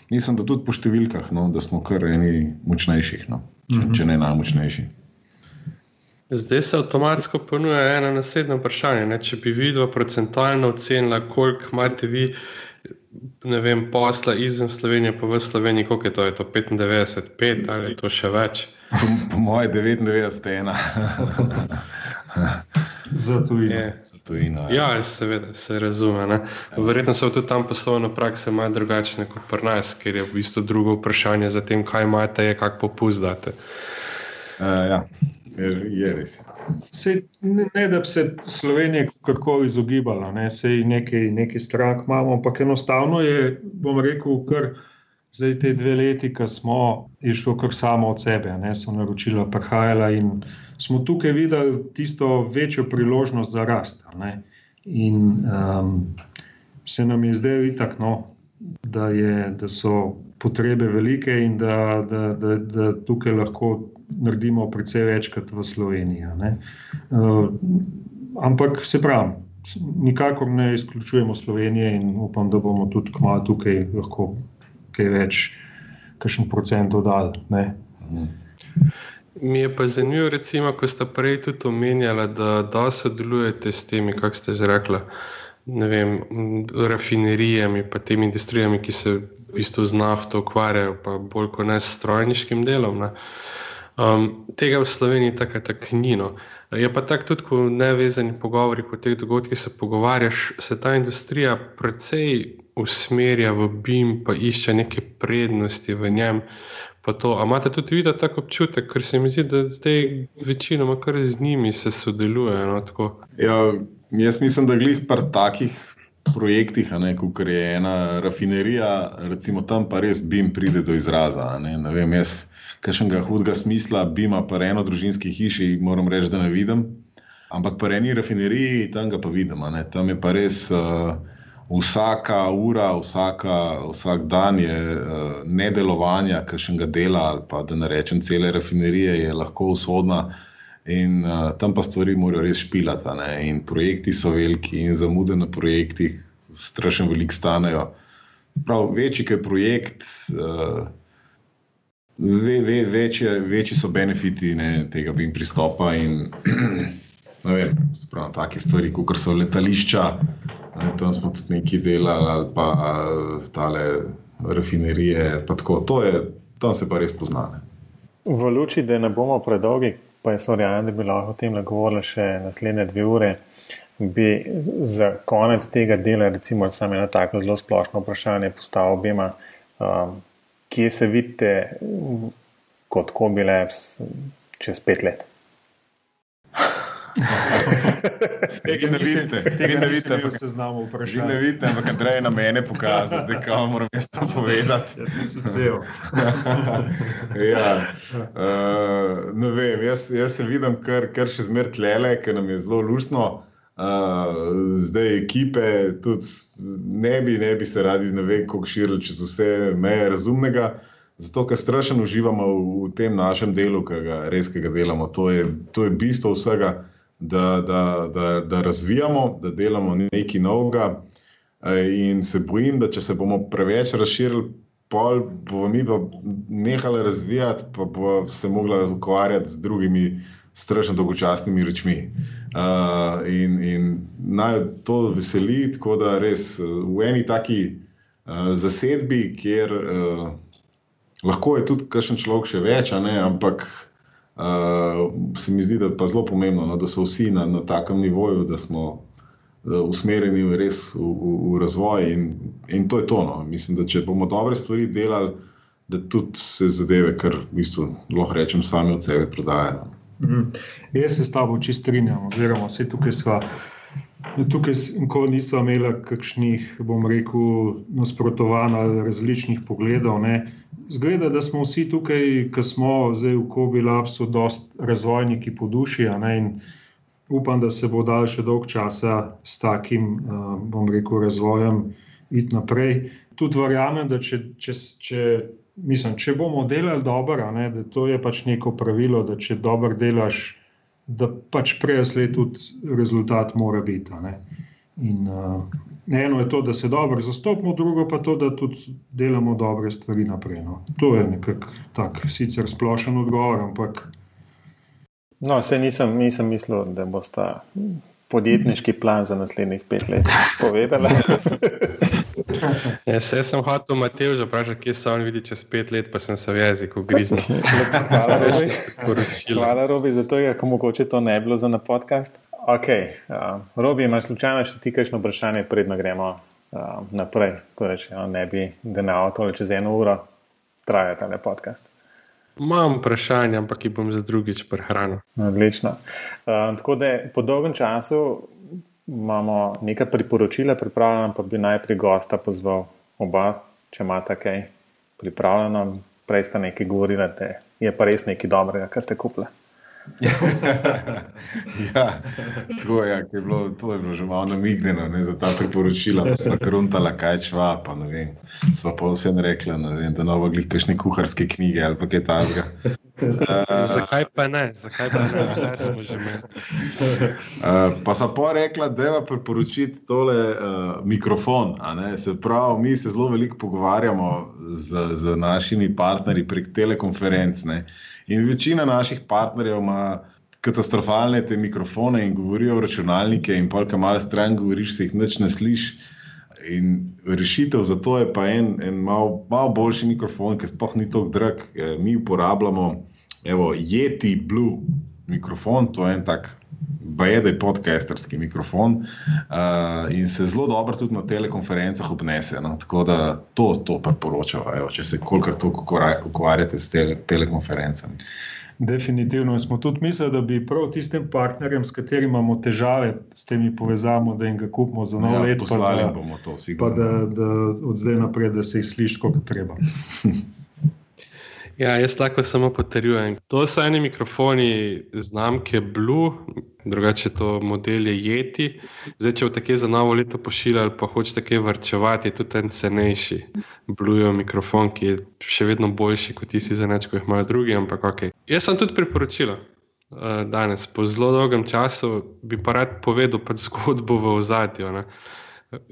mislim, da tudi po številkah, no, da smo kar eni močnejših, no, če, če ne najmočnejši. Zdaj se avtomatsko ponuja eno naslednje vprašanje. Ne? Če bi videl procentualno ocenila, koliko imate vi, vem, posla izven Slovenije, pa v Sloveniji, koliko je to, je to 95, 5 ali je to še več? Po, po mojem, 99 <laughs> je ena. Za tujino. Ja. ja, seveda, se razume. Ne? Verjetno so tudi tam poslovne prakse malo drugačne kot pri nas, ker je v bistvu drugo vprašanje za tem, kaj imate, je kako popuzdate. Uh, ja, je, je res. Se, ne, ne, da bi se Slovenija kako izogibala, ne? se nekaj, nekaj strah imamo, ampak enostavno je, bom rekel, kar. Zdaj, te dve leti, ki smo išli kar samo od sebe, ne, so naročila prihajala in smo tukaj videli tisto večjo priložnost za rast. Ne. In um, se nam je zdaj itak, no, da, je, da so potrebe velike in da, da, da, da tukaj lahko naredimo precej večkrat v Sloveniji. Uh, ampak se pravi, nikakor ne izključujemo Slovenije in upam, da bomo tudi kmalo tukaj lahko kaj več, kakšen procent dodali. Mi je pa zanimivo, recimo, ko ste prej tudi omenjali, da, da sodelujete s temi, kako ste že rekli, vem, rafinerijami in temi industrijami, ki se v bistvu z nafto ukvarjajo, pa bolj kot ne s strojniškim delom. Ne. Um, tega v Sloveniji tako tak ni. No. Je pa tako tudi, ko nevezani pogovori, ko teh dogodkih se pogovarjaš, se ta industrija precej usmerja v BIM, pa išče neke prednosti v njem. A imate tudi vi tako občutek, ker se mi zdi, da zdaj večinoma kar z njimi se sodeluje? No, ja, jaz mislim, da glih par takih projektih, kot je ena rafinerija, recimo tam pa res BIM pride do izraza. Ne, ne vem, jaz kakšnega hudega smisla BIM-a pa eno družinski hiši, moram reči, da ne vidim. Ampak pa eni rafineriji, tam ga pa vidim. Tam je pa res. Uh, vsaka ura, vsaka, vsak dan je uh, nedelovanja, kakšnega dela, ali pa da ne rečem, cele rafinerije je lahko usodna. In uh, tam pa stvari morajo res špilati. In projekti so veliki, in zamude na projektih strašno veliko stanejo. Prav, večji je projekt, uh, ve, ve, večje, večji so benefiti ne, tega BIM pristopa. In, <clears throat> vem, spravo, take stvari, kot so letališča, Ne, tam smo tudi nekaj delali, ali pa tale rafinerije. Tako, je, tam se pa res poznane. V luči, da ne bomo predolgi, pa je sorjano, da bi lahko o tem govorili še naslednje dve ure, bi za konec tega dela, recimo, samo eno tako zelo splošno vprašanje postavil obema, um, kje se vidite kot Kobe Labs čez pet let? <laughs> Tega ne vidite, tega ne vidite, ampak se znamo vprašati. Ne vidite, ampak Andrej je na mene pokazal, zdaj kaj moram jaz to povedati. ja, uh, <laughs> ne vem, jaz, jaz se vidim kar, kar še zmer tlele, ker nam je zelo luštno. Uh, zdaj ekipe tudi ne bi, ne bi se radi ne vem, kako širili čez vse meje razumnega. Zato, ker strašno uživamo v, v tem našem delu, ki ga res ga delamo. To je, to je bistvo vsega da, da, da, da razvijamo, da delamo nekaj novega. In se bojim, da če se bomo preveč razširili, pol bomo mi dva nehali razvijati, pa bo se mogla ukvarjati z drugimi strašno dolgočasnimi rečmi. Uh, in, in naj to veseli, tako da res v eni taki uh, zasedbi, kjer uh, lahko je tudi kakšen človek še več, ne, ampak se mi zdi, da je zelo pomembno, no, da so vsi na, na takem nivoju, da smo uh, usmerjeni v res v, v, v razvoj. In, in to je to. No. Mislim, da če bomo dobre stvari delali, da tudi se zadeve, kar v bistvu lahko rečem, sami od sebe prodajajo. Mm. Jaz se s tabo čist strinjam, oziroma vse tukaj smo. Tukaj nikoli nismo imeli kakšnih, bom rekel, nasprotovanj ali različnih pogledov. Ne. Zgleda, da smo vsi tukaj, ki smo zdaj v Kobi Labsu, dosti razvojniki po duši. Upam, da se bo dal še dolg časa s takim, bom rekel, razvojem iti naprej. Tudi verjamem, da če, če, če mislim, če bomo delali dobro, ne, da to je pač neko pravilo, da če dobro delaš, da pač prej sled tudi rezultat mora biti. In, uh, eno je to, da se dobro zastopimo, drugo pa to, da tudi delamo dobre stvari naprej. No. To je nekako tak, sicer splošen odgovor, ampak. No, nisem, nisem mislil, da boste podjetniški plan za naslednjih pet let povedali. Jaz <laughs> ja, sem hotel Matej že vprašati, kje se on vidi čez pet let, pa sem se v jeziku griznil. <laughs> Hvala, Robi. Hvala, Robi, zato je, kako mogoče to ne bilo za na podcast. Ok, uh, Robi, imaš slučajno še ti kakšno vprašanje, predno gremo uh, naprej. Torej, če ne bi denal to čez eno uro, traja ta podcast. Imam vprašanje, ampak jih bom za drugič prehranil. Odlično. Uh, tako da po dolgem času imamo nekaj priporočila, pripravljeno, pa bi najprej gosta pozval oba, če imate kaj pripravljeno. Prej ste nekaj govorili, da je pa res nekaj dobrega, kar ste kupili. <laughs> ja, to, ja, je bilo, to je bilo že malo namignjeno za ta priporočila, da smo kruntali, kaj čva. Pa, sva pa vsem rekla, vem, da novo glikaš kakšne kuharske knjige ali kaj takega. Uh, <laughs> zakaj pa ne, zakaj pa ne, vse smo že imeli. Uh, <laughs> pa sem pa rekla, da je priporočiti tole uh, mikrofon. Se pravi, mi se zelo veliko pogovarjamo z, z našimi partnerji prek telekonferenc. Ne? In večina naših partnerjev ima katastrofalne te mikrofone in govorijo o računalnike, in polka malo stran govoriš, se jih noč ne slišiš. In rešitev za to je pa en, en malo mal boljši mikrofon, ki sploh ni tako drag. Mi uporabljamo Evo, Yeti Blue mikrofon, to je en tak bajedaj podcasterski mikrofon uh, in se zelo dobro tudi na telekonferencah obnese. No? Tako da to, to priporočamo, če se kolikor toliko ukvarjate s tele, telekonferencami. Definitivno smo tudi mislili, da bi prav tistim partnerjem, s katerimi imamo težave, s temi povezamo, da jim ga kupimo za novo ja, leto. Poslali bomo to, sigurno. Pa da, da od zdaj naprej, da se jih sliši, kot treba. <laughs> Ja, jaz lahko samo potrjujem. To so eni mikrofoni znamke Blue, drugače to model je Yeti. Zdaj, če v take za novo leto pošiljali, pa hočete kaj vrčevati, je tudi en cenejši Blue mikrofon, ki je še vedno boljši kot tisti za neč, ko jih imajo drugi, ampak ok. Jaz sem tudi priporočila. Uh, danes, po zelo dolgem času, bi pa rad povedal pač zgodbo v ozadju.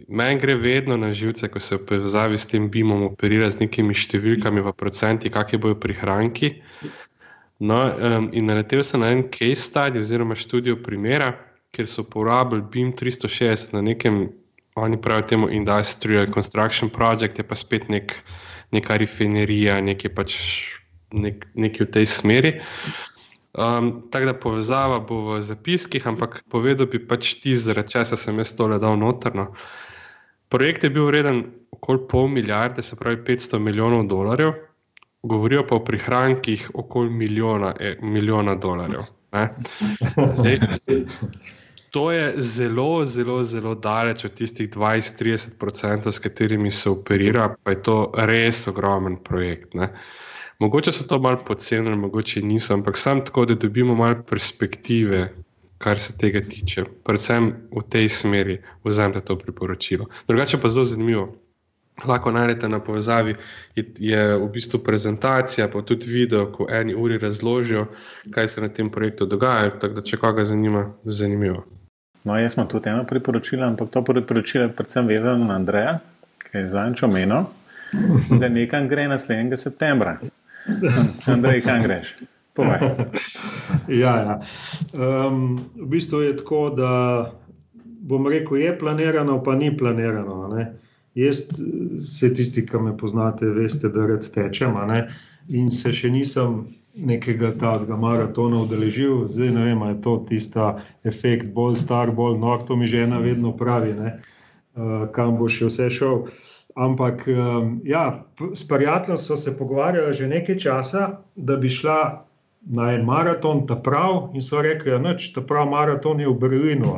Meni gre vedno na živce, ko se v povezavi s tem BIM-om operira z nekimi številkami v procenti, kakšne bojo prihranki. No, um, in naletel sem na en case study oziroma študijo primera, kjer so uporabljali BIM 360 na nekem, oni pravijo temu Industrial Construction Project, je pa spet nek, neka refinerija, nekaj pač nek, v tej smeri. Um, tako da povezava bo v zapiskih, ampak povedal bi pač ti, zaradi česa sem jaz tole dal notrno. Projekt je bil vreden okoli pol milijarde, se pravi 500 milijonov dolarjev, govorijo pa o prihrankih okoli milijona, eh, milijona dolarjev. Zdaj, to je zelo, zelo, zelo daleč od tistih 20-30%, s katerimi se operira, pa je to res ogromen projekt. Ne? Mogoče so to malo podcenili, mogoče niso, ampak sam tako, da dobimo malo perspektive, kar se tega tiče. Predvsem v tej smeri vzemite to priporočilo. Drugače pa zelo zanimivo. Lahko najdete na povezavi, je, je v bistvu prezentacija, pa tudi video, ko eni uri razložijo, kaj se na tem projektu dogaja. Tako da, če koga zanima, zanimivo. No, jaz imam tudi eno priporočilo, ampak to priporočilo je predvsem vezano na Andreja, ki je zadnjič omenil, da nekam gre naslednjega septembra. <laughs> Andrej, kam greš? <laughs> ja, ja. Um, v bistvu je tako, da bom rekel, je planirano, pa ni planirano. Ne? Jaz, vse tisti, ki me poznate, veste, da red tečem in se še nisem nekega tazga maratona udeležil, zdaj ne vem, ali je to tista efekt, bolj star, bolj nor, to mi žena vedno pravi, uh, kam bo še vse šel. Ampak um, ja, s prijateljem smo se pogovarjali že nekaj časa, da bi šla na en maraton, ta prav, in so rekli, da ja, ta prav maraton je v Berlinu.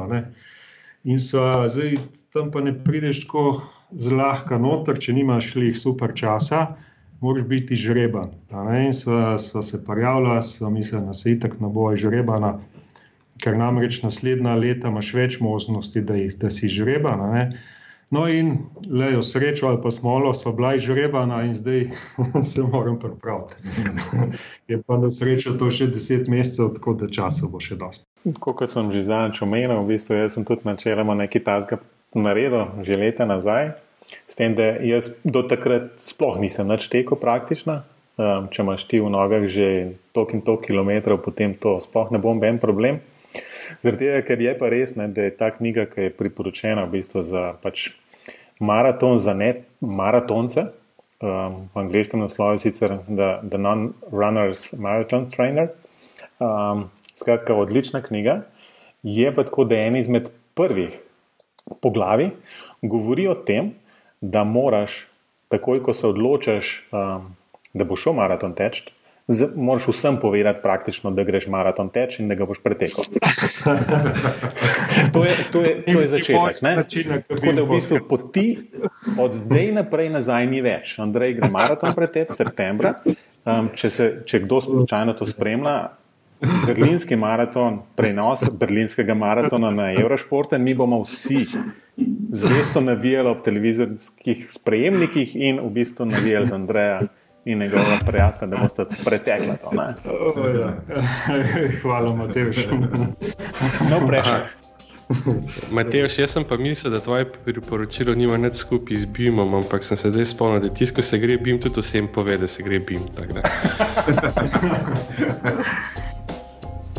In so zdaj tam pa ne prideš tako zlahka noter, če nimaš šli super časa moraš biti žreban. In sva, sva se prijavila, sva mislila, da se itak ne bo žrebana, ker namreč naslednja leta imaš več možnosti, da, da si žreban. No, in lejo srečo ali pa smolo, so bila žrebana in zdaj <laughs> se moram pripraviti. Je pa na srečo to še deset mesecev, tako da časa bo še dosti. Kot sem že zadnjič omenil, v bistvu sem tudi načeloma nekaj tasga naredil, že leta nazaj. S tem, da jaz do takrat sploh nisem več tekel praktično. Če imaš ti v nogah že tok in tok kilometrov, potem to sploh ne bo en problem. Zaradi tega, ker je pa res, ne, da je ta knjiga, ki je priporočena v bistvu za pač maraton za ne maratonce. Um, v angliškem naslovu je sicer The, the Non-Runners Marathon Trainer. Um, skratka, odlična knjiga. Je pa tako, da je en izmed prvih poglavi govori o tem, da moraš, takoj ko se odločiš, um, da boš šel maraton teč, moraš vsem povedati, praktično, da greš maraton teč in da ga boš pretekel. to, je, to, je, to je začetek. Tako da v bistvu poti od zdaj naprej nazaj ni več. Andrej gre maraton preteč septembra. Um, če, se, če kdo slučajno to spremlja, berlinski maraton, prenos berlinskega maratona na Eurošport, in mi bomo vsi zvesto navijali ob televizijskih sprejemnikih in v bistvu navijali z Andreja. In njegova prijatelja, da boste pretekli to. Oh, ja. <laughs> Hvala, Matejš. No, prejšnji. Matejš, jaz sem pa mislil, da tvoje priporočilo nima nič skupaj z BIM-om, ampak sem se zdaj spomnil, da tisto, ko se gre BIM, tudi vsem pove, da se gre BIM. <laughs>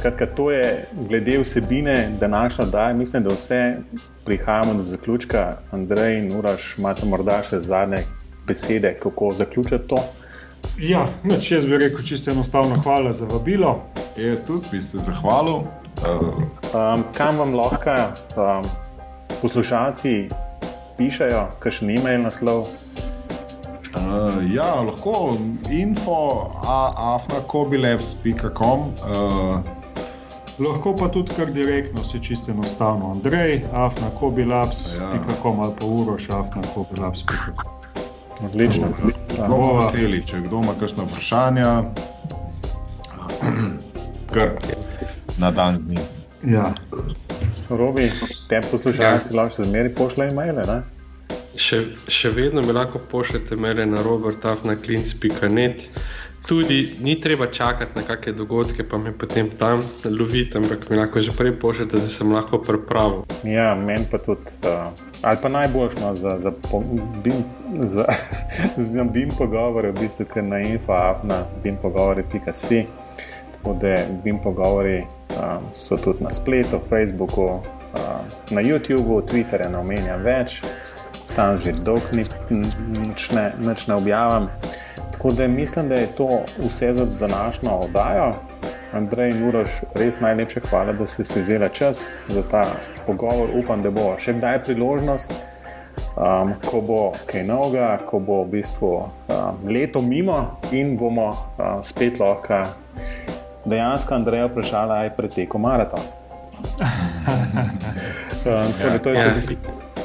Skratka, to je glede vsebine današnje oddaje. Mislim, da vse prihajamo do zaključka. Andrej in Uraš, imate morda še zadnje besede, kako zaključiti to? Ja, neč, jaz bi rekel čisto enostavno hvala za vabilo. Jaz tudi bi se zahvalil. Um, kam vam lahko um, poslušalci pišajo, kakšen e-mail naslov? Uh, ja, lahko info afnakobilabs.com. Uh, Lahko pa tudi kar direktno, se čisto enostavno. Andrej, afna, kobilaps, ja. pikom ali pa uro, šafna, kobilaps. Odlično. Bomo veseli, če kdo ima kakšno vprašanje, <clears throat> kar na dan z njim. Ja. Robi, te poslušalci ja. lahko še zmeri pošljajo e-maile. Še, še vedno mi lahko pošljete maile na robertafnaklinc.net tudi ni treba čakati na kakšne dogodke, pa me potem tam loviti, ampak mi lahko že prej pošljete, da sem lahko pripravljen. Ja, meni pa tudi, uh, ali pa najboljšno za, za, bim, za, <laughs> za BIM pogovore, v bistvu, ker na info, na BIM pogovori.si. Tako da BIM pogovori um, so tudi na spletu, Facebooku, uh, na YouTubu, Twitterju, ne omenjam več, tam že dolgo nič ne, ne objavim. Tako da mislim, da je to vse za današnjo oddajo. Andrej in Uroš, res najlepša hvala, da ste si vzeli čas za ta pogovor. Upam, da bo še kdaj priložnost, um, ko bo kaj novega, ko bo v bistvu um, leto mimo in bomo um, spet lahko dejansko Andreja vprašali, aj preteko maraton. <laughs> um, ja, to je ja.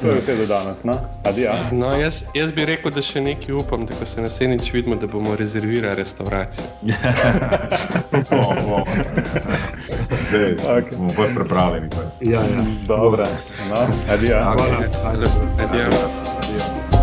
To je vse do danes, no? no jaz, jaz bi rekel, da še nekaj upam, da se naslednjič vidimo, da bomo rezervirali restauracijo. Zdaj, <laughs> okay. bomo bolj pripravljeni. Ja, ja. Dobro, no, adijo. Okay. Adijo. Adijo. Adijo.